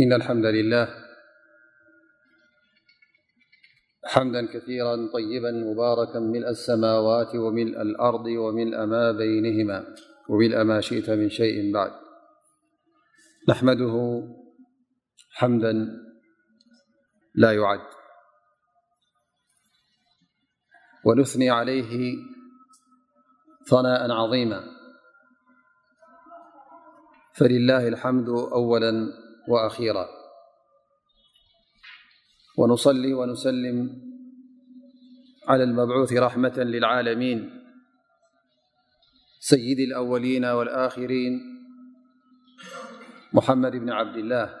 إن الحمد لله حمدا كثيرا طيبا مباركا ملء السماوات وملء الأرض وملء ما بينهما وملء ما شئت من شيء بعد نحمده حمدا لا يعد ونثني عليه ثناء عظيما فلله الحمد أولا ونصل ونسلم على المبعوث رحمة للعالمين سيدي الأولين والآخرين محمد بن عبد الله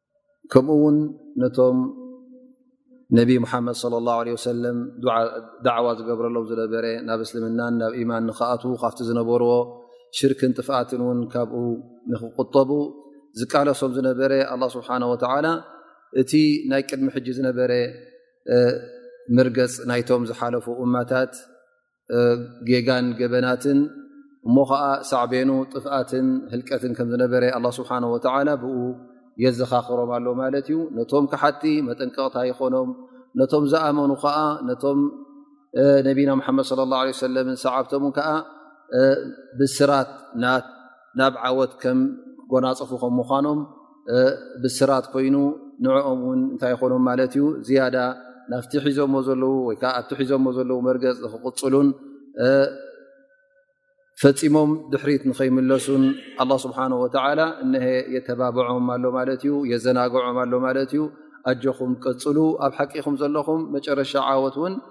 ከምኡ ውን ነቶም ነቢ ሙሓመድ صለ ላه ለ ወሰለም ዳዕዋ ዝገብረሎም ዝነበረ ናብ እስልምናን ናብ ኢማን ንክኣት ካብቲ ዝነበርዎ ሽርክን ጥፍኣትን ውን ካብኡ ንክቁጠቡ ዝቃለሶም ዝነበረ ኣላ ስብሓን ወተላ እቲ ናይ ቅድሚ ሕጂ ዝነበረ መርገፅ ናይቶም ዝሓለፉ እማታት ጌጋን ገበናትን እሞ ከዓ ሳዕቤኑ ጥፍኣትን ህልቀትን ከም ዝነበረ ኣላ ስብሓን ወተላ ብኡ የዘኻኽሮም ኣሎ ማለት እዩ ነቶም ክሓቲ መጠንቀቕታ ይኾኖም ነቶም ዝኣመኑ ከዓ ነቶም ነቢና ምሓመድ ለ ላ ሰለምን ሰዓብቶምን ከዓ ብስራት ናት ናብ ዓወት ከም ክጎናፀፉ ከም ምዃኖም ብስራት ኮይኑ ንዕኦም ውን እንታይ ይኾኖም ማለት እዩ ዝያዳ ናፍቲ ሒዞሞ ዘለዉ ወይ ከዓ ኣብቲ ሒዞሞ ዘለዉ መርገፅ ንክቕፅሉን ፈፂሞም ድሕሪት ንኸይምለሱን ኣላ ስብሓን ወተዓላ እነሀ የተባብዖም ኣሎ ማለት እዩ የዘናግዖም ኣሎ ማለት እዩ ኣጆኹም ቀፅሉ ኣብ ሓቂኹም ዘለኹም መጨረሻ ዓወት ውን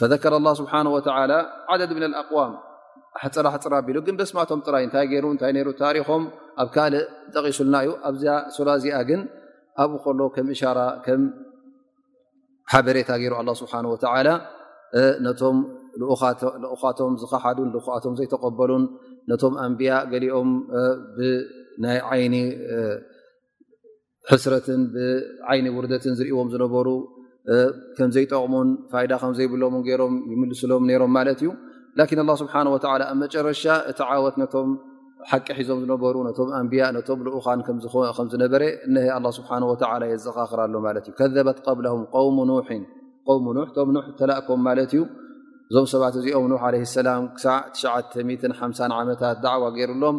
ፈዘከረ ላ ስብሓን ወተላ ዓደድ ምን ኣቅዋም ኣሕፅራ ኣሕፅራ ኣቢሉ ግን ደስማቶም ጥራይ እንታይ ገይሩ እንታይ ሩ ታሪኮም ኣብ ካልእ ጠቒሱልና እዩ ኣብዛ ሱራ እዚኣ ግን ኣብኡ ከሎ ከም እሻራ ከም ሓበሬታ ገይሩ ኣላ ስብሓን ወተላ ነቶም ልኡኻቶም ዝኸሓዱን ልኡኻቶም ዘይተቐበሉን ነቶም ኣንብያ ገሊኦም ብናይ ዓይኒ ሕስረትን ብዓይኒ ውርደትን ዝርእዎም ዝነበሩ ከምዘይጠቕሙን ፋይዳ ከምዘይብሎም ገይሮም ይምልስሎም ነይሮም ማለት እዩ ላኪን ኣላ ስብሓን ወተላ ኣብ መጨረሻ እቲ ዓወት ነቶም ሓቂ ሒዞም ዝነበሩ ነቶም ኣንብያ ነቶም ልኡኻን ከምዝነበረ እነ ኣላ ስብሓን ወተላ የዘኻኽር ኣሎ ማለት እዩ ከዘበት ቀብላም ውም ኖሕን ውም ኖሕ ቶም ኖሕ ተላእኮም ማለት እዩ እዞም ሰባት እዚኦም ኖሕ ለ ሰላም ክሳዕ ትሸ ሓ ዓመታት ዳዕዋ ገይሩሎም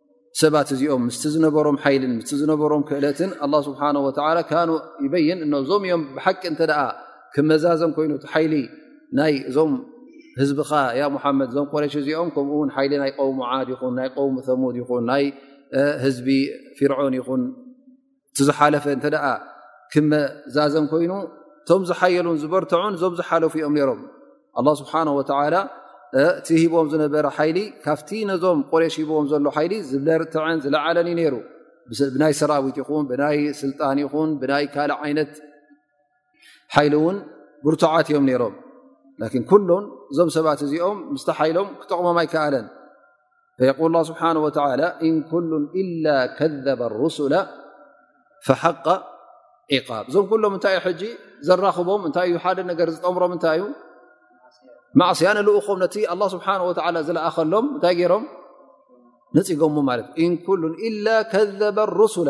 ሰባት እዚኦም ምስ ዝነበሮም ሓይልን ምስ ዝነበሮም ክእለትን ኣላ ስብሓን ወላ ካኑ ይበይን እነዞም እዮም ብሓቂ እንተ ክመዛዘም ኮይኑ እቲ ሓይሊ ናይ እዞም ህዝብኻ ያ ሙሓመድ እዞም ቆረሽ እዚኦም ከምኡውን ሓይሊ ናይ ቆውሙ ዓድ ይኹን ናይ ቆውሙ ተሙድ ይኹን ናይ ህዝቢ ፊርዖን ይኹን እቲ ዝሓለፈ እተ ክመዛዘም ኮይኑ እቶም ዝሓየሉን ዝበርትዑን እዞም ዝሓለፉ እዮም ነሮም ኣላ ስብሓን ወተላ እቲ ሂቦም ዝነበረ ሓይሊ ካብቲ ነዞም ቆሬሽ ሂቦዎም ዘሎ ሓይሊ ዝበርትዐን ዝለዓለን እዩ ነይሩ ብናይ ሰራዊት ይኹን ብናይ ስልጣን ይኹን ብናይ ካልእ ዓይነት ሓይሊ እውን ብርቱዓት እዮም ነይሮም ላን ኩሎም እዞም ሰባት እዚኦም ምስተ ሓይሎም ክጠቕሞም ኣይከኣለን ፈየቁል ላ ስብሓን ወተላ እን ኩሉ ኢላ ከዘበ ሩሱላ ፈሓቃ ዒቃብ እዞም ኩሎም እንታይ እዩ ሕጂ ዘራኽቦም እንታይ እዩ ሓደ ነገር ዝጠምሮም እንታይ እዩ ማእስያ ንልኡኾም ነቲ ኣላ ስብሓን ወተላ ዝለኣኸሎም እንታይ ገይሮም ነፂጎሞ ማለት እዩ እን ኩሉ ኢላ ከዘበ ሩሱላ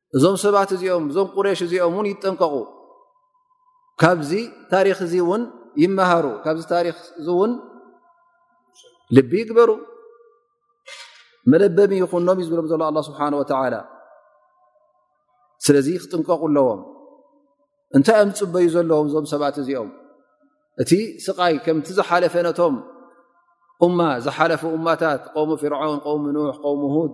እዞም ሰባት እዚኦም እዞም ቁሬሽ እዚኦም እውን ይጠንቀቑ ካብዚ ታሪክ እዚ እውን ይመሃሩ ካብዚ ታሪክ እዚ እውን ልቢ ይግበሩ መለበሚ ይኹኖም እዩ ዝብሎም ዘሎ ኣላ ስብሓን ወተላ ስለዚ ክጥንቀቑ ኣለዎም እንታይ እዮም ዝፅበዩ ዘለዎም እዞም ሰባት እዚኦም እቲ ስቃይ ከምቲ ዝሓለፈ ነቶም እማ ዝሓለፉ እማታት ቆሙ ፍርዖን ቆሙ ኑሕ ቆሙ ሁድ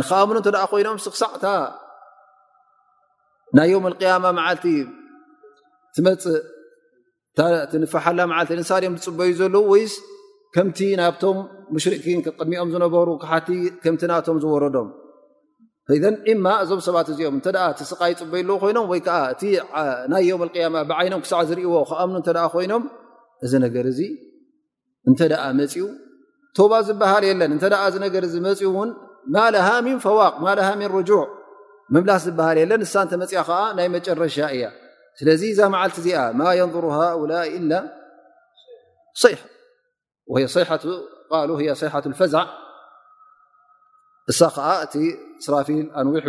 ንክኣምኑ እተ ኮይኖም ስክሳዕታ ናይ ዮም ቅያማ መዓልቲ ትመፅእ ትንፈሓላ መዓልቲ ንሳድ እዮም ዝፅበዩ ዘለዉ ወይስ ከምቲ ናብቶም ሙሽርኪን ክቅሚኦም ዝነበሩ ክሓቲ ከምቲ ናቶም ዝወረዶም ዘን እማ እዞም ሰባት እዚኦም እተ ስቃ ይፅበዩ ኣለዉ ኮይኖም ወይ ከዓ እቲ ናይ ዮም ቅያማ ብዓይኖም ክሳዕ ዝርእዎ ክኣምኑ እተ ኮይኖም እዚ ነገር እዚ እንተ መፅኡ ቶባ ዝበሃል የለን እተ እዚ ነገር እ መፅኡ እውን ማለሃ ምን ፈዋቅ ማሃ ምን ርጁዕ ምምላስ ዝበሃል የለን ንሳ እተ መፅኣ ከዓ ናይ መጨረሻ እያ ስለዚ እዛ መዓልቲ እዚኣ ማ የንظሩ ሃؤላ ኢላ ይሓ ፈዛዕ እሳ ከዓ እቲ ስራፊል ኣንዊሑ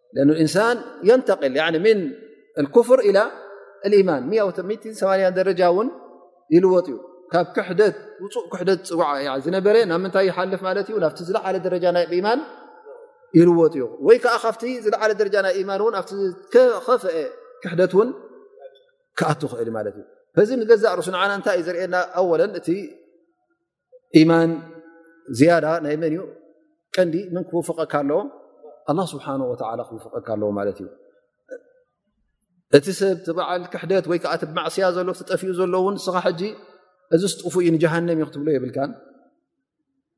ለ እንሳን የንተቅል ምን ክፍር ኢላ ማን ሰያ ደረጃ ውን ይልወጥ እዩ ካብ ክሕደት ውፁእ ክሕደት ፅዋዓ እያ ዝነበረ ናብ ምንታይ ይሓልፍ ማለት እዩ ናብቲ ዝለዓለ ደረጃ ናይ ማን ይልወጥ እዩ ወይ ከዓ ካብቲ ዝለዓለ ደረጃ ናይ ማን ን ኣብቲ ከኸፍአ ክሕደት ውን ክኣትኽእል ማለት እዩ ዚ ንገዛእ ርእሱ ንዓና እንታይ እዩ ዘርእና ኣወለን እቲ ኢማን ዝያዳ ናይ መን እዩ ቀንዲ ምን ክውፍቀካ ኣለዎ ኣላ ስብሓን ወተላ ክውፍቀካ ኣለዎ ማለት እዩ እቲ ሰብ ትበዓል ክሕደት ወይ ከዓ ትማዕስያ ዘሎ ትጠፍኡ ዘሎ እውን ንስኻ ሕጂ እዚ ስጥፉ እዩ ንጀሃንም እዩ ክትብሎ የብልካን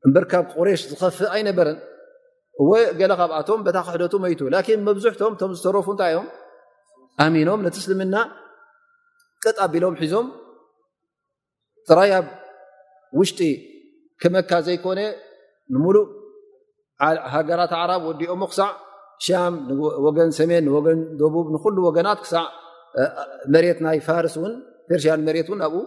እምበር ካብ ቁሬሽ ዝኸፍእ ኣይነበረን እወ ገለ ካብኣቶም በታ ክሕደቱ መይቱ ላኪን መብዝሕቶም እቶም ዝተረፉ እንታይ እዮም ኣሚኖም ነቲ እስልምና ቅጥ ኣቢሎም ሒዞም ጥራይ ኣብ ውሽጢ ክመካ ዘይኮነ ንምሉእ ሃገራት ኣዕራብ ወዲኦሞ ክሳዕ ሻም ንወገን ሰሜን ንወገን ደቡብ ንኩሉ ወገናት ክሳዕ መሬት ናይ ፋርስ ን ፔርሽያን መሬት ን ኣብኡ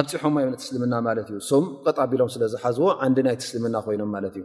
ኣብፅሖማ ዮ ቲ እስልምና ማለት እዩ ም ቀጣቢሎም ስለዝሓዝዎ ዓንዲ ናይ ትስልምና ኮይኖም ማለት እዩ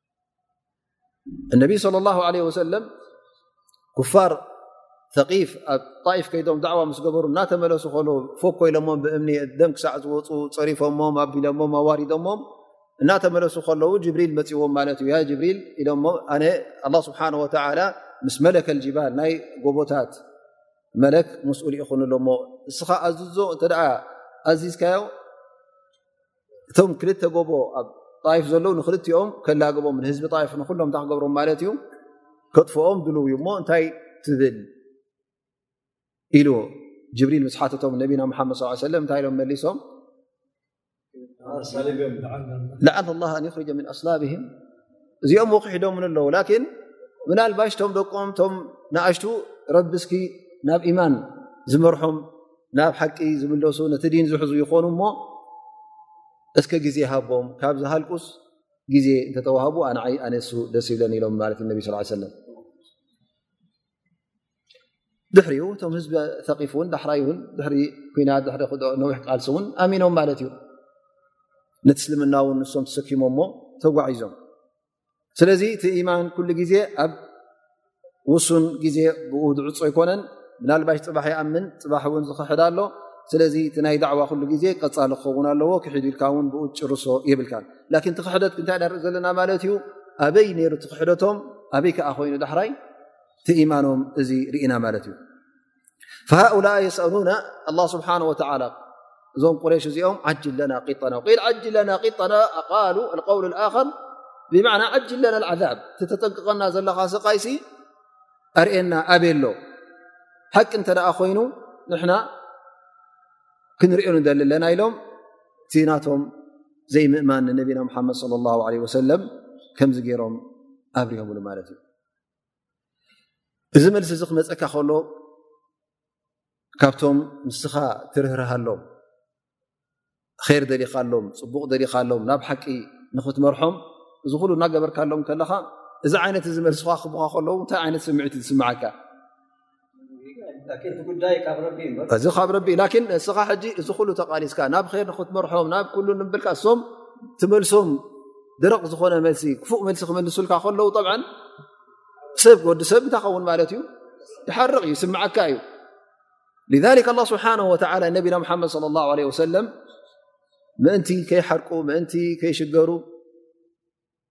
እነቢ صለ ላه ለ ወሰለም ኩፋር ተቒፍ ኣብ ጣኢፍ ከይዶም ዳዕዋ ምስ ገበሩ እናተመለሱ ከሎ ፎኮ ኢሎሞም ብእምኒ ደም ክሳዕ ዝወፁ ፀሪፎሞም ኣቢሎሞም ኣዋሪዶሞም እናተመለሱ ከለዉ ጅብሪል መፅዎም ማለት እዩ ጅብሪል ኢሎሞ ኣነ ኣላ ስብሓን ወተላ ምስ መለከ ልጅባል ናይ ጎቦታት መለክ መስኡል ይኹን ኣሎሞ እስኻ ኣዝዞ እንተ ኣዚዝካዮ እቶም ክልተ ጎቦ ኣብ ጣይፍ ዘለዉ ንክልኦም ከላግቦም ንህዝቢ ጣይፍ ንኩሎም እንታይ ክገብሮም ማለት እዩ ከጥፍኦም ድልው እዩ እሞ እንታይ ትብል ኢልዎ ጅብሪል ምስሓተቶም ነቢና ሓመድ ስ ሰለ እንታይ ኢሎም መሊሶም ላዓል ላ ኣን ይኽርጀ ምን ኣስላብህም እዚኦም ወኺሒዶም ኣለዉ ላኪን ምናልባሽ ቶም ደቆም ቶም ንኣሽቱ ረቢ እስኪ ናብ ኢማን ዝመርሖም ናብ ሓቂ ዝምለሱ ነቲ ዲን ዝሕዙ ይኾኑ እሞ እስከ ግዜ ሃቦም ካብ ዝሃልቁስ ግዜ እንተተዋህቡ ኣንዓይ ኣነሱ ደስ ይብለን ኢሎም ማለት ዩ ነቢ ስ ሰለም ድሕሪ ኡ እቶም ህዝቢ ተቂፍ እውን ዳሕራይ ውን ድሕሪ ኩናት ድሕሪ ክድኦ ነዊሕ ቃልሲ እውን ኣሚኖም ማለት እዩ ነቲ እስልምና እውን ንሶም ተሰኪሞሞ ተጓዒዞም ስለዚ እቲ ኢማን ኩሉ ግዜ ኣብ ውሱን ግዜ ብኡ ዝዕፆ ኣይኮነን ምናልባሽ ፅባሕ ይኣምን ፅባሕ እውን ዝኽሕዳ ኣሎ ስለዚ እቲ ናይ ዳዕዋ ኩሉ ግዜ ቀፃሊ ክኸውን ኣለዎ ክሒዱ ኢልካ እውን ብኡ ጭርሶ የብልካ ላኪን ትክሕደት እንታይ ዳርኢ ዘለና ማለት እዩ ኣበይ ነይሩ ትክሕደቶም ኣበይ ከዓ ኮይኑ ዳሕራይ እቲ ኢማኖም እዚ ርኢና ማለት እዩ ሃؤላ የስኣሉና ኣ ስብሓ ወላ እዞም ቁረሽ እዚኦም ዓጅ ለና ቂጠና ል ዓጅ ለና ጠና ቃሉ ል ኣኸር ብማዕና ዓጅ ለና ዓዛብ ተጠንቅቐና ዘለኻ ስቃይሲ ኣርእና ኣበየ ኣሎ ሓቂ እንተ ደኣ ኮይኑ ንሕና ክንሪኦ ንደሊ ኣለና ኢሎም እቲ ናቶም ዘይምእማን ንነቢና ሓመድ ለ ላ ለ ወሰለም ከምዚ ገይሮም ኣብሪሆምሉ ማለት እዩ እዚ መልሲ እዚ ክመፀካ ከሎ ካብቶም ንስኻ ትርህርሃሎም ር ደሊኻሎም ፅቡቕ ደሊኻሎም ናብ ሓቂ ንኽትመርሖም እዚ ኹሉ እናገበርካሎም ከለኻ እዚ ዓይነት እዚ መልስኻ ክቡካ ከለዉ እንታይ ዓይነት ስምዒት ዝስምዓካ እዚ ካብ ረቢ ዩ ላን እስኻ ሕጂ እዚ ኩሉ ተቓሊስካ ናብ ር ንክትመርሖም ናብ ኩሉ ንብልካ እሶም ትመልሶም ድረቕ ዝኾነ መልሲ ክፉእ መልሲ ክመልሱልካ ከለዉ ጠብ ሰብ ወዲ ሰብ እንታይ ኸውን ማለት እዩ ይሓርቕ እዩ ስምዓካ እዩ ላ ስብሓ ወላ ነቢና ሓመድ ለ ላ ለ ወሰለም ምእንቲ ከይሓርቁ ምእንቲ ከይሽገሩ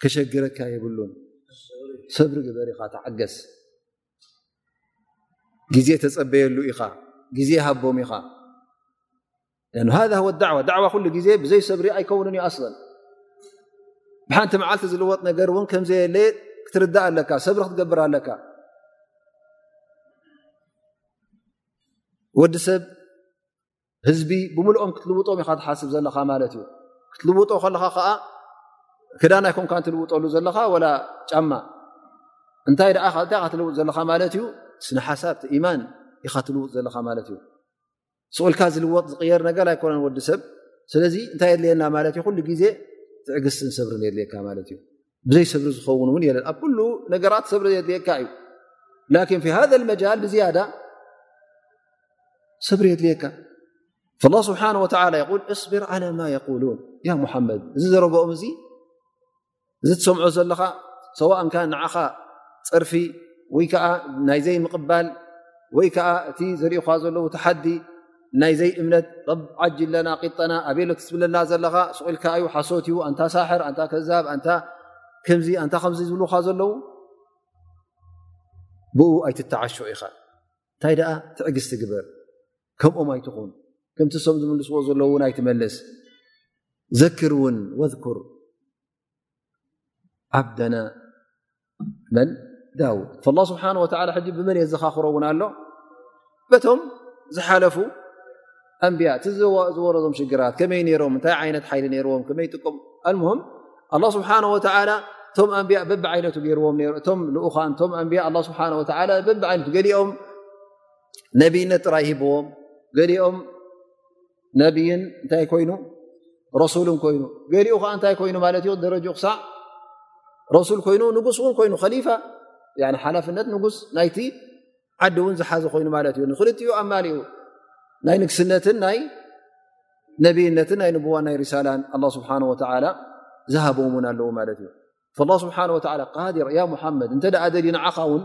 ከሸግረካ የብሉን ሰብሪ ግበር ኢኻ ተዓገስ ግዜ ተፀበየሉ ኢኻ ግዜ ሃቦም ኢኻ ዳዕዋ ኩሉ ግዜ ብዘይ ሰብሪ ኣይከውንን ዩ ኣስለን ብሓንቲ መዓልቲ ዝልወጥ ነገር እውን ከምዘየለ ክትርዳእ ኣለካ ሰብሪ ክትገብር ኣለካ ወዲ ሰብ ህዝቢ ብምልኦም ክትልውጦም ኢኻ ትሓስብ ዘለኻ ማለት እዩ ክትልውጦ ከለኻ ከዓ ክዳን ኣይኮንካ ትልውጠሉ ዘለኻ ወላ ጫማ እንታይ ደ ታይ ትልውጥ ዘለኻ ማለት እዩ ስነ ሓሳብ ኢማን ኢኻ ትልውጥ ዘለኻ ማለት እዩ ስቁልካ ዝልወጥ ዝቅየር ነገር ኣይኮነን ወዲ ሰብ ስለዚ እንታይ የድልየና ማለት እዩ ኩሉ ግዜ ትዕግስትን ሰብርን የድልየካ ማለት እዩ ብዘይ ሰብሪ ዝኸውን እውን የለን ኣብ ኩሉ ነገራት ሰብሪ የድልየካ እዩ ላኪን ፊ ሃذ መጃል ብዝያዳ ሰብሪ የድልየካ ላ ስብሓን ወተላ የል እስብር ዓላ ማ የቁሉን ያ ሙሓመድ እዚ ዘረብኦም እዚ እዚ ትሰምዖ ዘለኻ ሰዋእን ከ ንዓኻ ፀርፊ ወይ ከዓ ናይ ዘይምቕባል ወይ ከዓ እቲ ዘሪእኻ ዘለዉ ተሓዲ ናይ ዘይ እምነት ዓጅ ለና ቂጠና ኣበሎ ትስብለና ዘለኻ ስቁኢልካ እዩ ሓሶት እዩ ኣንታ ሳሕር ኣንታ ከዛብ ኣንታ ከምዚ ኣንታ ከምዚ ዝብልካ ዘለዉ ብኡ ኣይትተዓሾ ኢኻ እንታይ ደኣ ትዕግስቲ ግበር ከምኦም ኣይትኹን ከምቲ ሶም ዝምልስዎ ዘለዉ ን ኣይትመልስ ዘክር እውን ወኩር ዓብደና መን ዳውድ ላ ስብሓ ወላ ሕጂ ብመን የዘኻኽሮ እውን ኣሎ በቶም ዝሓለፉ ኣንብያ እቲ ዝወረዞም ሽግራት ከመይ ነይሮም እንታይ ዓይነት ሓይሊ ነይርዎም ከመይ ጥቀም ኣልሙም ኣላ ስብሓን ወተላ እቶም ኣንብያ በብ ዓይነቱ ገይርዎም ሩ እቶም ልኡኻን እቶም ኣንብያ ኣላ ስብሓ ወላ በብ ዓይነቱ ገሊኦም ነብይነት ጥራይ ሂብዎም ገሊኦም ነብይን እንታይ ኮይኑ ረሱልን ኮይኑ ገሊኡ ከዓ እንታይ ኮይኑ ማለት እዩ ደረጅኡ ክሳዕ ረሱል ኮይኑ ንጉስ እውን ኮይኑ ከሊፋ ሓላፍነት ንጉስ ናይቲ ዓዲ እውን ዝሓዘ ኮይኑ ማለት እዩ ንክልቲኡ ኣማሊኡ ናይ ንግስነትን ናይ ነብይነትን ናይ ንቡዋ ናይ ሪሳላን ኣላ ስብሓን ወተላ ዝሃቦም እውን ኣለዉ ማለት እዩ ስብሓን ወላ ቃዲር ያ ሙሓመድ እንተ ደኣ ደልዩ ንዓኻ እውን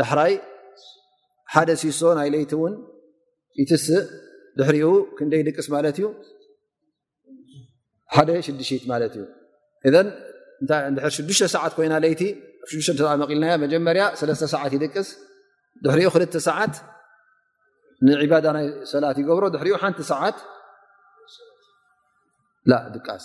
ዳሕራይ ሓደ ሲሶ ናይ ለይቲ እውን ይትስእ ድሕሪኡ ክንደይ ድቅስ ማለት እዩ ሓደ ሽዱሽት ማለት እዩ እዘን እታይ ድሕር ሽዱሽተ ሰዓት ኮይና ለይቲ ኣብ ሽዱሽተ ተመቂልናያ መጀመርያ ሰለስተ ሰዓት ይድቅስ ድሕሪኡ ክልተ ሰዓት ንዒባዳ ናይ ሰላት ይገብሮ ድሕሪኡ ሓንቲ ሰዓት ድቃስ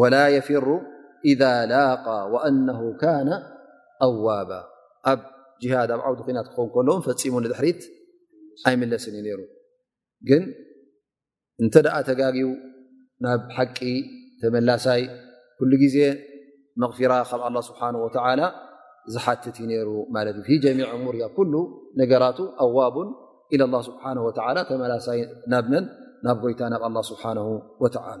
ወላ የፊሩ ኢዛ ላቃ ኣነ ካነ ኣዋባ ኣብ ጅሃድ ኣብ ዓውዲ ኩናት ክኸውን ከለውን ፈፂሙ ንድሕሪት ኣይምለስን እዩ ነይሩ ግን እንተ ደኣ ተጋግው ናብ ሓቂ ተመላሳይ ኩሉ ግዜ መቕፊራ ካብ ኣላ ስብሓን ወተዓላ ዝሓትት እዩ ነይሩ ማለት እዩ ጀሚዕ ሙር እያ ኩሉ ነገራቱ ኣዋቡን ኢለ ላ ስብሓን ወተዓላ ተመላሳይ ናብነን ናብ ጎይታ ናብ ኣላ ስብሓን ወተዓላ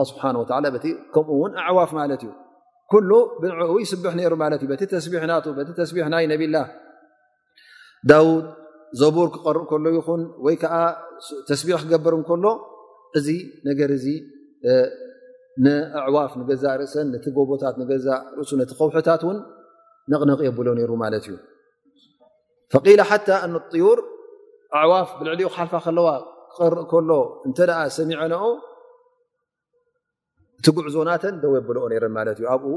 ኣ ስብሓን ወላ በቲ ከምኡ እውን ኣዕዋፍ ማለት እዩ ኩሉ ብንዕኡ ይስብሕ ነይሩ ማለት እዩ በቲ ተስቢሕ ናቱ በቲ ተስቢሕ ናይ ነብላ ዳውድ ዘቡር ክቐርእ ከሎ ይኹን ወይ ከዓ ተስቢሕ ክገብር እንከሎ እዚ ነገር እዚ ንኣዕዋፍ ንገዛእ ርእሰን ነቲ ጎቦታት ንገዛእ ርእሱ ነቲ ከውሕታት እውን ነቕነቕ የብሎ ነይሩ ማለት እዩ ፈቂላ ሓታ ን ጥዩር ኣዕዋፍ ብልዕሊኡ ክሓልፋ ከለዋ ክቀርእ ከሎ እንተ ሰሚዐንኦ እቲ ጉዕዞ ናተን ደው የብልኦ ነረን ማለት እዩ ኣብኡ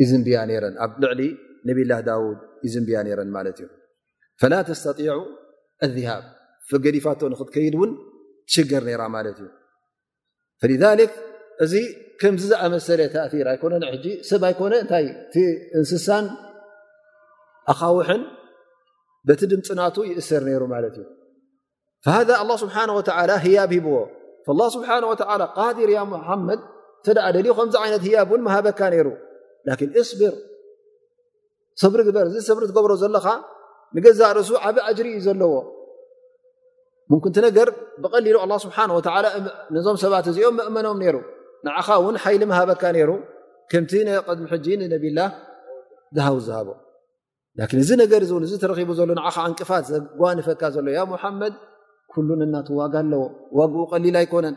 ይዝንብያ ነረን ኣብ ልዕሊ ነብላ ዳውድ ይዝንብያ ነረን ማለት እዩ ፈላ ተስተጢዑ ኣሃብ ፈገዲፋቶ ንክትከይድ እውን ትሽገር ነራ ማለት እዩ እዚ ከምዚ ዝኣመሰለ ተእር ኣይኮነ ሰብ ኣይኮነ እታይ እንስሳን ኣኻውሕን በቲ ድምፅናቱ ይእሰር ነይሩ ማለት እዩ ሃذ ኣ ስብሓ ህያብ ሂብዎ ስብሓ ቃዲር ያ መሓመድ እተ ደልዩ ከምዚ ዓይነት ህያብ ን መሃበካ ነይሩ ላን እስብር ሰብሪ ግበር እዚ ሰብሪ ትገብሮ ዘለኻ ንገዛእ ርእሱ ዓብ ኣጅሪ እዩ ዘለዎ ምምክንቲ ነገር ብቐሊሉ ኣላ ስብሓን ወተላ ነዞም ሰባት እዚኦም መእመኖም ነይሩ ንዓኻ እውን ሓይሊ ምሃበካ ነይሩ ከምቲ ንቅድሚ ሕጂ ንነብላ ዝሃው ዝሃቦ ላኪን እዚ ነገር እዚ እውን እዚ ተረኪቡ ዘሎ ንዓኻ ዕንቅፋት ዘጓንፈካ ዘሎ ያ ሙሓመድ ኩሉን እናትዋጋ ኣለዎ ዋግኡ ቀሊል ኣይኮነን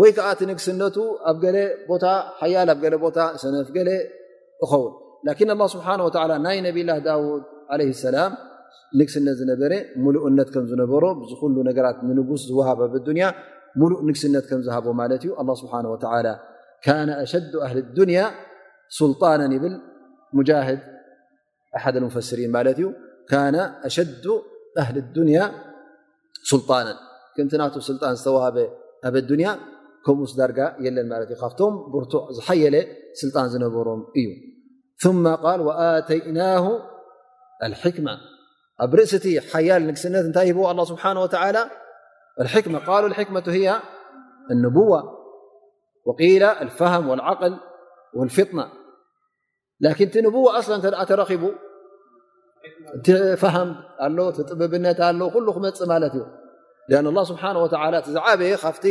ወይ ከዓ እቲ ንግስነቱ ኣብ ገለ ቦታ ሓያል ኣብ ገለ ቦታ ሰነፍ ገለ እኸውን ላኪን ኣላ ስብሓን ወላ ናይ ነብላ ዳውድ ዓለ ሰላም ንግስነት ዝነበረ ሙሉእነት ከም ዝነበሮ ብዚ ኩሉ ነገራት ንንጉስ ዝወሃብ ኣብ ኣዱንያ ሙሉእ ንግስነት ከም ዝሃቦ ማለት እዩ ኣላ ስብሓን ወተላ ካነ ኣሸዱ ኣህሊ ኣዱንያ ሱልጣናን ይብል ሙጃህድ ኣሓደ ሙፈስሪን ማለት እዩ ካነ ኣሸዱ ኣህሊ ዱንያ ስልጣና ከምቲ ናቱ ስልጣን ዝተዋህበ ኣብ ኣዱንያ ከምኡስ ዳርጋ የለን ማለት እዩ ካብቶም ብርቱዕ ዝሓየለ ስልጣን ዝነበሮም እዩ ثመ ቃል ወኣተይናሁ ኣልሕክማ ኣብ ርእሲ እቲ ሓያል ንግስነት እንታይ ሂብዎ ኣላ ስብሓን ወተላ ኣልሕክማ ቃሉ ኣልሕክመቱ ህያ ኣንቡዋ ወቂላ ኣልፋሃም ወልዓቅል ወልፍጥና ላኪን እቲ ንብዋ ኣስላ እተ ተረኪቡ እቲ ፋሃም ኣሎ እቲ ጥብብነት ኣሎ ኩሉ ክመፅእ ማለት እዩ ን ላ ስብሓን ወላ እቲ ዝዓበየ ካብቲ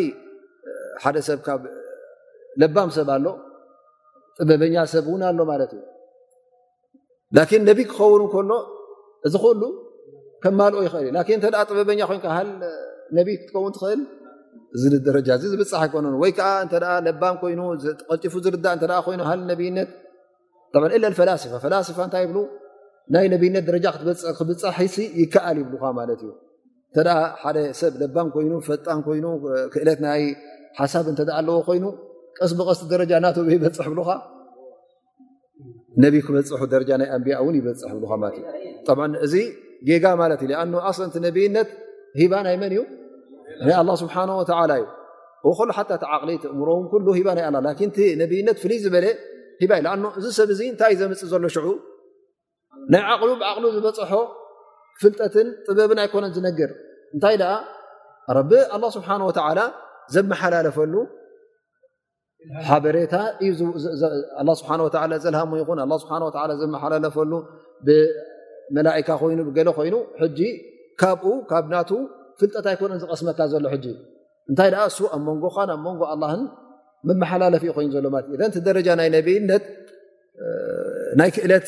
ሓደ ሰብ ካብ ለባም ሰብ ኣሎ ጥበበኛ ሰብ እውን ኣሎ ማለት እዩ ላኪን ነቢ ክኸውን ከሎ እዚ ኩሉ ከማልኦ ይኽእል እዩ ላኪን እተኣ ጥበበኛ ኮይንካ ሃል ነቢ ክትከውን ትኽእል እዚ ደረጃ እዚ ዝብፃሕ ኣይኮነ ወይ ከዓ እተ ለባም ኮይኑ ቐልጢፉ ዝርዳእ እተ ኮይኑ ሃል ነብይነት እለ ፈላስፋ ፈላስፋ እንታይ ይብሉ ናይ ነብይነት ደረጃ ክትብፃሕ ሲ ይከኣል ይብልካ ማለት እዩ እተ ሓደ ሰብ ለባም ኮይኑ ፈጣን ኮይኑ ክእለት ናይ ሓሳብ እተ ኣለዎ ኮይኑ ቀስ ብቀስቲ ደረጃ ናተ ይበፅሕ ብልካ ነቢ ክበፅሑ ደረጃ ናይ ኣንቢያ እውን ይበፅሕ ብልካ ማለት እዩ ጠ እዚ ጌጋ ማለት እዩ ኣን ኣስለንቲ ነብይነት ሂባ ናይ መን እዩ ናይ ኣላ ስብሓን ወተላ እዩ ከሉ ሓታ እቲ ዓቕሊ ትእምሮውን ኩሉ ሂባ ናይ ኣላ ላኪን ቲ ነብይነት ፍልይ ዝበለ ሂባ እዩ ኣን እዚ ሰብ እዚ እንታይ እዩ ዘምፅእ ዘሎ ሽዑ ናይ ዓቕሉ ብዓቕሉ ዝበፅሖ ፍልጠትን ጥበብን ኣይኮነን ዝነግር እንታይ ደኣ ረቢ ኣላ ስብሓን ወተዓላ ዘመሓላለፈሉ ሓበሬታ እዩ ኣ ስብሓ ዘልሃሙ ይኹን ስብሓ ዘመሓላለፈሉ ብመላእካ ኮይኑ ገለ ኮይኑ ሕጂ ካብኡ ካብ ናቱ ፍልጠት ኣይኮነ ዝቐስመካ ዘሎ ሕጂ እንታይ ደኣ እሱ ኣብ መንጎኻን ኣብ መንጎ ኣላን መመሓላለፍ ዩ ኮይኑ ዘሎ ማለት እዩ ደረጃ ናይ ነብይነት ናይ ክእለት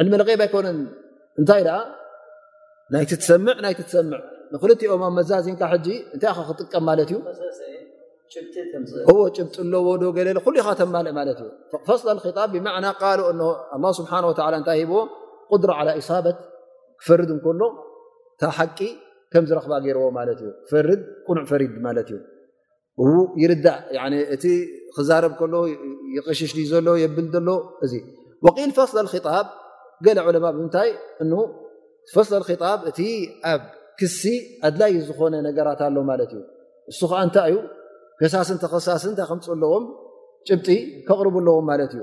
ዕልሚ ልغብ ኣይኮነን እንታይ ደኣ ናይቲ ትሰምዕ ናይቲ ትሰምዕ ንክልቲኦም ኣብ መዛዚንካ ሕጂ እንታይ ኸ ክጥቀም ማለት እዩ እዎ ጭብጢ ኣለዎ ዶ ገለ ኩሉ ኢኻ ተማልእ ማለት እዩ ፈስለ ክጣብ ብማዕና ቃሉ እ ኣላ ስብሓን ወላ እንታይ ሂብዎ ቁድራ ዓላ እሳበት ክፈርድ እንከሎ እታ ሓቂ ከም ዝረኽባ ገይርዎ ማለት እዩ ፈርድ ቁኑዕ ፈሪድ ማለት እዩ ይርዳእ እቲ ክዛረብ ከሎ ይቕሽሽ ዩ ዘሎ የብል ዘሎ እዚ ወቂል ፈስ ክጣብ ገለ ዑለማ ብምንታይ እ ፈስ ክጣብ እቲ ኣብ ክሲ ኣድላይ ዝኾነ ነገራት ኣሎ ማለት እዩ እሱ ከዓ እንታይ እዩ ከሳስን ተኸሳስን እንታይ ከምፅ ኣለዎም ጭብጢ ከቕርቡ ኣለዎም ማለት እዩ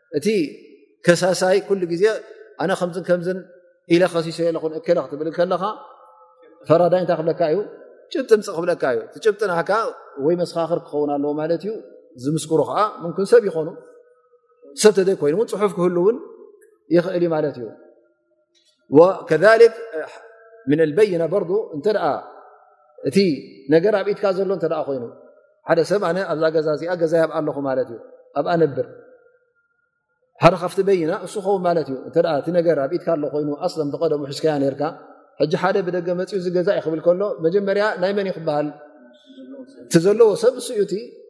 እቲ ከሳሳይ ኩሉ ግዜ ኣነ ከምዝ ከምዝን ኢለ ከሲሶ የለኹ እከለ ክትብል ከለኻ ፈራዳይ እንታይ ክብለካ እዩ ጭብጢ ምፅ ክብለካ እዩ እቲ ጭብጢ ናካ ወይ መስኻኽር ክኸውን ኣለዎ ማለት እዩ ዝምስክሩ ከዓ ምንኩን ሰብ ይኾኑ ሰብ ተዘይኮይኑ እውን ፅሑፍ ክህሉ እውን ይኽእል ዩ ማለት እዩ ወከሊክ ምን ልበይና በርዱ እንተ እቲ ነገር ኣብ ኢትካ ዘሎ እተ ኮይኑ ሓደ ሰብ ኣነ ኣብዛ ገዛ እዚኣ ገዛ ይብኣ ኣለኹ ማለት እዩ ኣብኣ ነብር ሓደ ካብቲ በይና እሱ ኸውን ማለት እዩ እተ እቲ ነገር ኣብ ኢትካ ኣሎ ኮይኑ ኣስለም ተቀደሙ ሕዝከያ ነርካ ሕጂ ሓደ ብደገ መፅኡ ዝገዛ ዩ ክብል ከሎ መጀመርያ ናይ መን ይክበሃል እቲ ዘለዎ ሰብ እሱ እዩ እቲ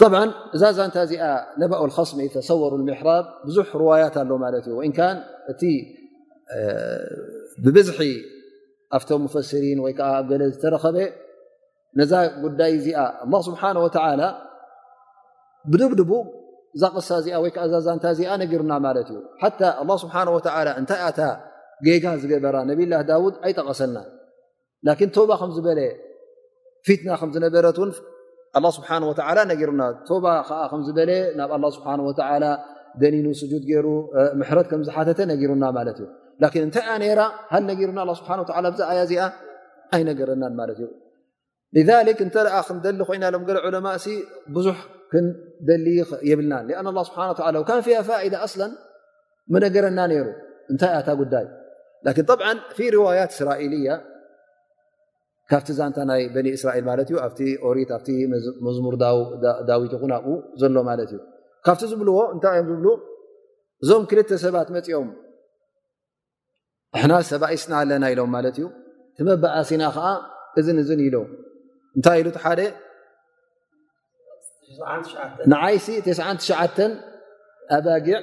طብዓ እዛ ዛንታ እዚኣ ነባኡ ኸስሚ ተሰወሩ ምሕራብ ብዙሕ ርዋያት ኣሎ ማለት እዩ ወይን እቲ ብብዝሒ ኣብቶም ሙፈስሪን ወይ ከዓ ኣብ ገለ ዝተረኸበ ነዛ ጉዳይ እዚኣ ኣላ ስብሓን ወተላ ብድብድቡ እዛ ቅሳ እዚኣ ወይ ከዓ እዛ ዛንታ እዚኣ ነጊሩና ማለት እዩ ሓታ ኣላ ስብሓን ወተላ እንታይ ኣታ ጌጋ ዝገበራ ነብላ ዳውድ ኣይጠቐሰልና ላኪን ቶባ ከም ዝበለ ፊትና ከም ዝነበረት ውን ኣላ ስብሓን ወተዓላ ነገሩና ቶባ ከዓ ከም ዝበለ ናብ ኣላ ስብሓን ወተዓላ ደኒኑ ስጁድ ገይሩ ምሕረት ከም ዝሓተተ ነጊሩና ማለት እዩ ላኪን እንታይ እኣ ነራ ሃል ነጊሩና ኣ ስብሓን ወላ ብዛ ኣያ እዚኣ ኣይነገረናን ማለት እዩ ሊክ እንተ ክንደሊ ኮይና ሎም ገለ ዑለማእ ሲ ብዙሕ ክንደሊ የብልናን ኣን ላ ስብሓን ወላ ካን ፊያ ፋኢዳ ኣስላን መነገረና ነሩ እንታይ እያታ ጉዳይ ላን ብ ፊ ርዋያት እስራኤልያ ካብቲ ዛንታ ናይ በኒ እስራኤል ማለት እዩ ኣብቲ ኦሪት ኣብቲ መዝሙር ዳዊት ይኹን ኣብኡ ዘሎ ማለት እዩ ካብቲ ዝብልዎ እንታይ እዮም ዝብሉ እዞም ክልተ ሰባት መፂኦም ንሕና ሰባኢስና ኣለና ኢሎም ማለት እዩ ትመበኣሲና ከዓ እዝን እዝን ኢሎ እንታይ ኢሉ ሓደ ንዓይሲ ሸ ኣባጊዕ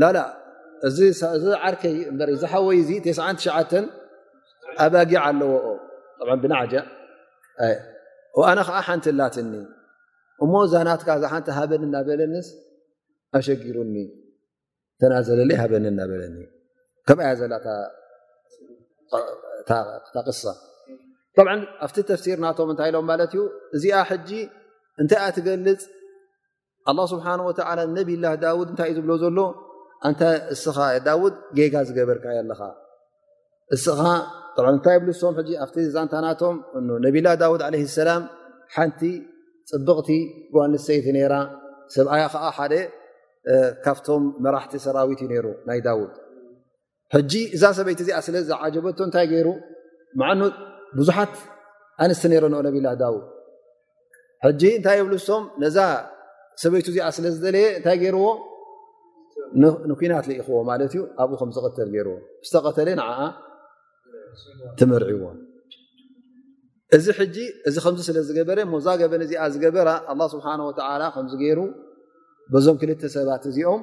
ላላ እዚ ዓርከይ እበር ዝሓወይ እዚ ሸ ኣባጊዕ ኣለዎ ብናጃ ኣነ ከዓ ሓንቲ ላትኒ እሞ ዛናትካ ዝሓንቲ ሃበኒ እናበለኒስ ኣሸጊሩኒ ተናዘለለይ ሃበኒ እናበለኒ ከምኣ እያ ዘላ ታቕሳ ብ ኣብቲ ተፍሲር ናቶም እንታይ ኢሎም ማለት እዩ እዚኣ ሕጂ እንታይ እኣ ትገልፅ ኣላ ስብሓን ወተላ ነብላ ዳውድ እንታይ እዩ ዝብሎ ዘሎ ኣንታ እስኻ ዳውድ ጌጋ ዝገበርካ ኣለኻ እስኻ እንታይ ይብሉ ሶም ሕጂ ኣብቲ ዛንታናቶም እ ነብላ ዳውድ ዓለ ሰላም ሓንቲ ፅብቕቲ ጓንሰይቲ ነይራ ሰብኣያ ከዓ ሓደ ካብቶም መራሕቲ ሰራዊት እዩ ነይሩ ናይ ዳውድ ሕጂ እዛ ሰበይቲ እዚኣ ስለ ዝዓጀበቶ እንታይ ገይሩ ምዓኑ ብዙሓት ኣንስቲ ነይረንኦ ነብላ ዳውድ ሕጂ እንታይ የብሉ ስቶም ነዛ ሰበይቱ እዚኣ ስለ ዝደለየ እንታይ ገይርዎ ንኲናት ልኢኽዎ ማለት እዩ ኣብኡ ከም ዝቐተል ገይርዎ ዝተቐተለ ንዓ ትመርዕዎ እዚ ሕጂ እዚ ከምዚ ስለ ዝገበረ ሞዛ ገበን እዚኣ ዝገበራ ኣላ ስብሓን ወተዓላ ከምዚ ገይሩ በዞም ክልተ ሰባት እዚኦም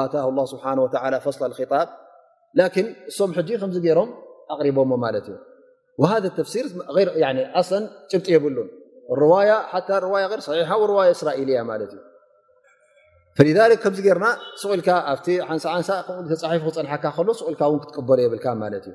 ኣታ ስብሓ ፈስላ ጣብ ላን እሶም ሕጂ ከምዚ ገይሮም ኣቕሪቦሞ ማለት እዩ ሃ ተፍሲር ኣስለን ጭብጢ የብሉን ርዋያ ሰሒሓ ርዋያ እስራኤልያ ማለት እዩ ከምዚ ገርና ስቁኢልካ ኣብቲ ሓንሳዓንሳ ከም ተፃሒፉ ክፀንሓካ ከሎ ስቁኢልካ እውን ክትቀበሉ የብልካ ማለት እዩ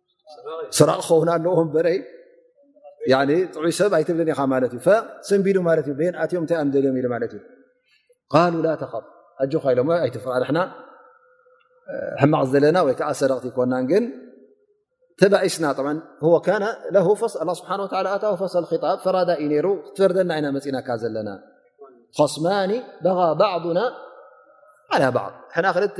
ሰራቕ ኸውና ኣለዎ በረይ ጥዑይ ሰብ ኣይትብልን ኢኻ ማት እዩ ሰንቢዱ ማ ዩ ቤን ኣትዮም ታይ ኣደልዮም ኢ ማት እዩ ቃሉ ላ ተኸፍ ኣጆካ ኢሎ ኣይትፍራ ንና ሕማቕ ዝደለና ወይከዓ ሰረቕቲ ይኮና ግን ተባኢስና ስብሓ ኣታ ፈሰል ጣብ ፈራዳ እዩ ነይሩ ክትፈርደና ኢና መፅናካ ዘለና ኸስማኒ በ ባዕና ዓ ባዕ ሕና ክልተ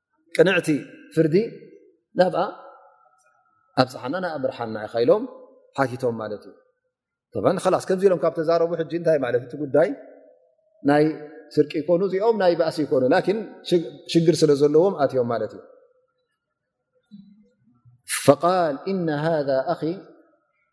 ቅንዕቲ ፍርዲ ናብኣ ኣብፅሓና ንኣ ምርሓና ኢኻ ኢሎም ሓቲቶም ማለት እዩ ላስ ከምዚ ኢሎም ካብ ተዛረቡ ሕጂ እንታይ ማለት እቲ ጉዳይ ናይ ስርቂ ይኮኑ እዚኦም ናይ ባእሲ ይኮኑ ላኪን ሽግር ስለ ዘለዎም ኣትዮም ማለት እዩ ፈቃል እና ሃ ኣኺ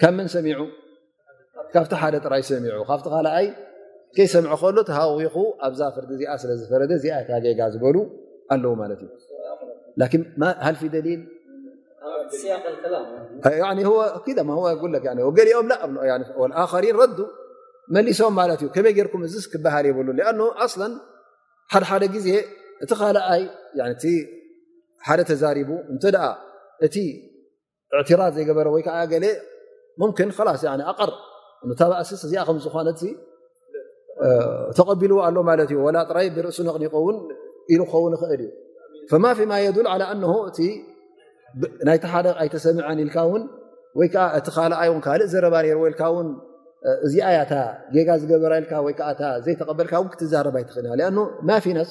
ካብ መን ሰሚዑ ካብቲ ሓደ ጥራይ ሰሚዑ ካብቲ ካልኣይ ከይሰምዐ ከሎ ተሃዊኹ ኣብዛ ፍርዲ እዚኣ ስለ ዝፈረደ እዚኣ እታ ጌጋ ዝበሉ ኣለዉ ማለት እዩ ላኪን ሃልፊ ደሊል ገሊኦም ኣኸሪን ረዱ መሊሶም ማለት እዩ ከመይ ጌርኩም እዚስ ክበሃል የብሉ ኣ ኣስላ ሓደ ሓደ ግዜ እቲ ካልኣይ ሓደ ተዛሪቡ እንተ እቲ እዕትራድ ዘይገበረ ወይ ከዓ ገለ ሙምኪን ላስ ኣቀር እታ ባእሲስ እዚኣ ከም ዝኾነት ተቐቢልዎ ኣሎ ማለት እዩ ወላ ጥራይ ብርእሱ ነቕኒቆውን ኢሉ ክኸውን ይኽእል እዩ ፈማ ፊማ የዱል ዓላ ኣነሆ እቲ ናይቲ ሓደ ኣይተሰምዐን ኢልካ ውን ወይ ከዓ እቲ ካልኣይ ን ካልእ ዘረባ ነርዎ ኢልካ ውን እዚኣ ያታ ጌጋ ዝገበራ ኢልካ ወይከዓ ዘይተቐበልካ ውን ክትዛረብ ኣይትኽእል ኣ ማፊነስ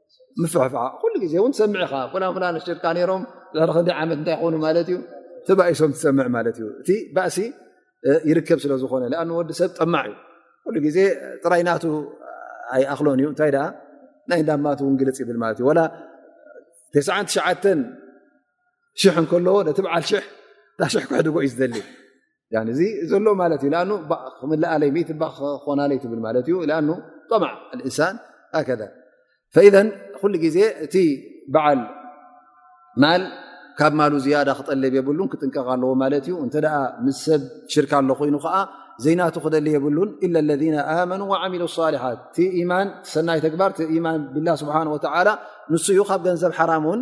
ምፍሕፍዓ ኩሉ ግዜ እውን ትሰምዕ ኢኻ ፍላን ፍላን ሽርካ ነይሮም ድሕሪ ክንዲ ዓመት እንታይ ይኾኑ ማለት እዩ ተባኢሶም ትሰምዕ ማለት እዩ እቲ ባእሲ ይርከብ ስለ ዝኾነ ኣ ወዲ ሰብ ጠማዕ እዩ ኩሉ ግዜ ጥራይ ናቱ ኣይኣኽሎን እዩ እንታይ ደኣ ናይ እንዳማት እውን ግልፅ ይብል ማለት እዩ ላ ተስዓን ትሽዓተን ሽሕ እንከለዎ ነቲ በዓል ሽሕ እታ ሽሕ ክሕድጎ እዩ ዝደሊ እዚ ዘሎ ማለት እዩ ክምልኣለይ ክኾናለይ ትብል ማለት እዩ ጠማዕ እንሳን ኣከዳ ፈኢዘ ኩሉ ግዜ እቲ በዓል ማል ካብ ማሉ ዝያዳ ክጠልብ የብሉን ክጥንቀቕ ኣለዎ ማለት እዩ እንተ ምስ ሰብ ሽርካ ኣሎ ኮይኑ ከዓ ዘይናቱ ክደሊ የብሉን ኢለ ለذ ኣመኑ ዓሚሉ ሳሊሓት እቲ ኢማን ሰናይ ተግባር ማን ብላ ስብሓን ወተላ ንሱ እዩ ካብ ገንዘብ ሓራም ውን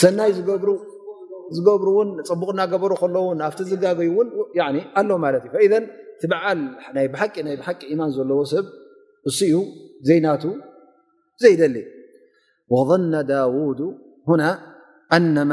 ሰናይ ዝገብሩ ዝገብሩ ውን ፀቡቕ እናገበሩ ከለዉ ኣብቲ ዝጋገዩ ውን ኣሎ ማለት እዩ ኢዘ እቲ በዓል ናይ ብሓቂ ናይ ብሓቂ ኢማን ዘለዎ ሰብ እሱ እዩ ዘይናቱ ዘይደሊ ወظነ ዳውድ ሁና ኣነማ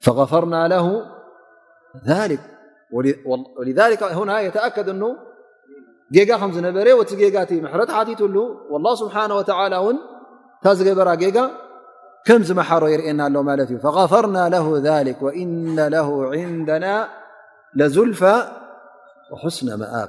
فغفرنا له ذلك ولذلك ن يتأكد م نبر وت مرت تل والله سبحانه وتعلى ታ بر كم زمحر ير ل فغفرنا له ذلك وإن له عندنا لذلفى وحسن مب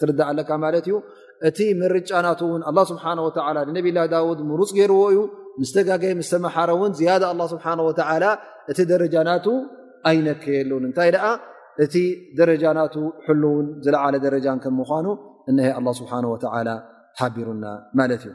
ትርዳእ ኣለካ ማለት እዩ እቲ ምርጫ ናት እውን ኣላ ስብሓን ወተላ ንነብላ ዳውድ ምሩፅ ገይርዎ እዩ ምስተጋገ ምስ ተመሓረ እውን ዝያዳ ኣላ ስብሓን ወተላ እቲ ደረጃ ናቱ ኣይነከየሉን እንታይ ደኣ እቲ ደረጃ ናቱ ሕሉውን ዝለዓለ ደረጃን ከም ምኳኑ እነሀ ኣላ ስብሓን ወተላ ሓቢሩና ማለት እዩ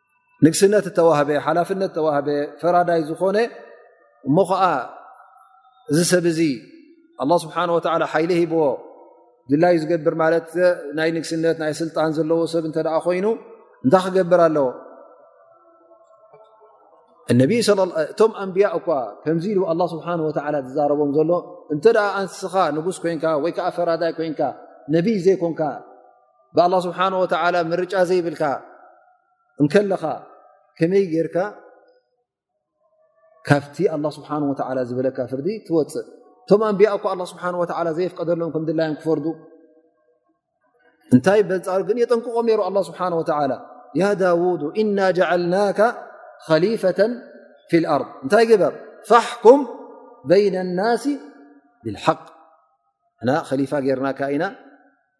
ንግስነት ተዋህበ ሓላፍነት ተዋህበ ፈራዳይ ዝኾነ እሞ ኸዓ እዚ ሰብ እዚ ኣላ ስብሓን ወተላ ሓይሊ ሂብዎ ድላዩ ዝገብር ማለት ናይ ንግስነት ናይ ስልጣን ዘለዎ ሰብ እንተ ኮይኑ እንታይ ክገብር ኣለዎ እቶም ኣንብያ እኳ ከምዚ ኢሉ ኣላ ስብሓን ወተላ ዝዛረቦም ዘሎ እንተ ኣንስኻ ንጉስ ኮንካ ወይከዓ ፈራዳይ ኮንካ ነብይ ዘይኮንካ ብኣላ ስብሓን ወተዓላ ምርጫ ዘይብልካ እንከለኻ ከመይ ጌርካ ካብቲ ኣላ ስብሓን ወተዓላ ዝበለካ ፍርዲ ትወፅእ እቶም ኣንቢያ እኳ ኣላ ስብሓን ወተዓላ ዘየፍቀደሎም ከም ድላዮም ክፈርዱ እንታይ በንፃሩ ግን የጠንቅቖም ነይሩ ኣላ ስብሓን ወተዓላ ያ ዳውድ እና ጀዓልናካ ኸሊፈተን ፊ ልኣርድ እንታይ ግበር ፋሕኩም በይና ናሲ ብልሓቅ ና ኸሊፋ ጌርናካ ኢና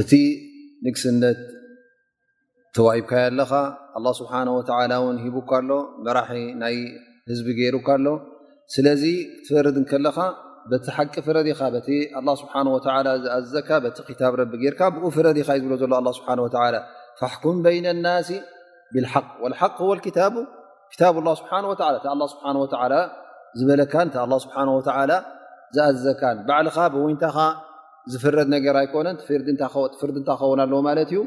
እቲ ንግስነት ተዋሂብካዮ ኣለኻ ኣላ ስብሓን ወተላ እውን ሂቡካ ኣሎ መራሒ ናይ ህዝቢ ገይሩካ ኣሎ ስለዚ ክትፈርድ ከለኻ በቲ ሓቂ ፍረድ ኢኻ በቲ ኣላ ስብሓን ወተላ ዝኣዘካ በቲ ክታብ ረቢ ገይርካ ብኡ ፍረድ ኢኻ ዝብሎ ዘሎ ስብሓን ወተላ ፋሕኩም በይነ ናሲ ብልሓቅ ወልሓቅ ወልክታቡ ክታብ ላ ስብሓ ወ እ ስብሓ ወ ዝበለካን እ ስብሓ ወ ዝኣዘዘካን ባዕልኻ ብወይንታኻ ዝፍረድ ነገር ኣይኮነን ፍርዲ እታኸውን ኣለዎ ማለት እዩ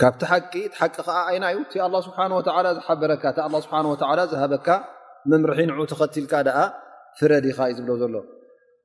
ካብቲ ሓቂ ሓቂ ከዓ ኣይና እዩ እቲ ኣ ስብሓ ወ ዝሓበረካ እ ስብሓ ወ ዝሃበካ መምርሒ ንዑ ተኸትልካ ደኣ ፍረድ ኢኻ እዩ ዝብሎ ዘሎ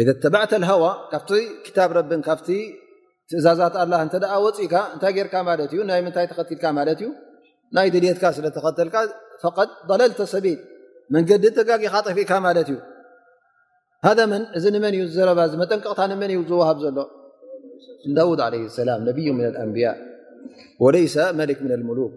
ኢደ ተባዕተ ሃዋ ካብቲ ክታብ ረብን ካብቲ ትእዛዛት ኣላ እንተ ወፅእካ እንታይ ጌርካ ማለት እዩ ናይ ምንታይ ተኸትልካ ማለት እዩ ናይ ድልትካ ስለ ተኸተልካ ፈቐድ በለልተ ሰቢል መንገዲ ተጋጊኻ ጠፊእካ ማለት እዩ ሃደ ምን እዚ ንመን እዩ ዝዘረባ እዚ መጠንቀቕታ ንመን እዩ ዝወሃብ ዘሎ ንዳውድ ለ ሰላም ነብዩ ምን ኣንብያ ወለይሰ መሊክ ምን ልሙሉክ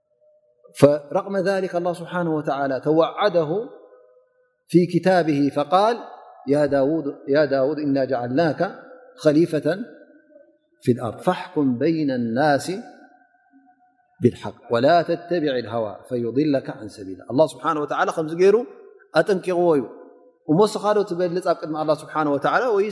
فرغم ذلك الله سبحانه وتعالى توعده في كتابه فقال يا داود إنا جعلناك خليفة في الأرض فاحكم بين الناس بالحق ولا تتبع الهوا فيضلك عن سبيلهاالله سبحانه وتالىزير نوي سلب الله سبحانه وتعالى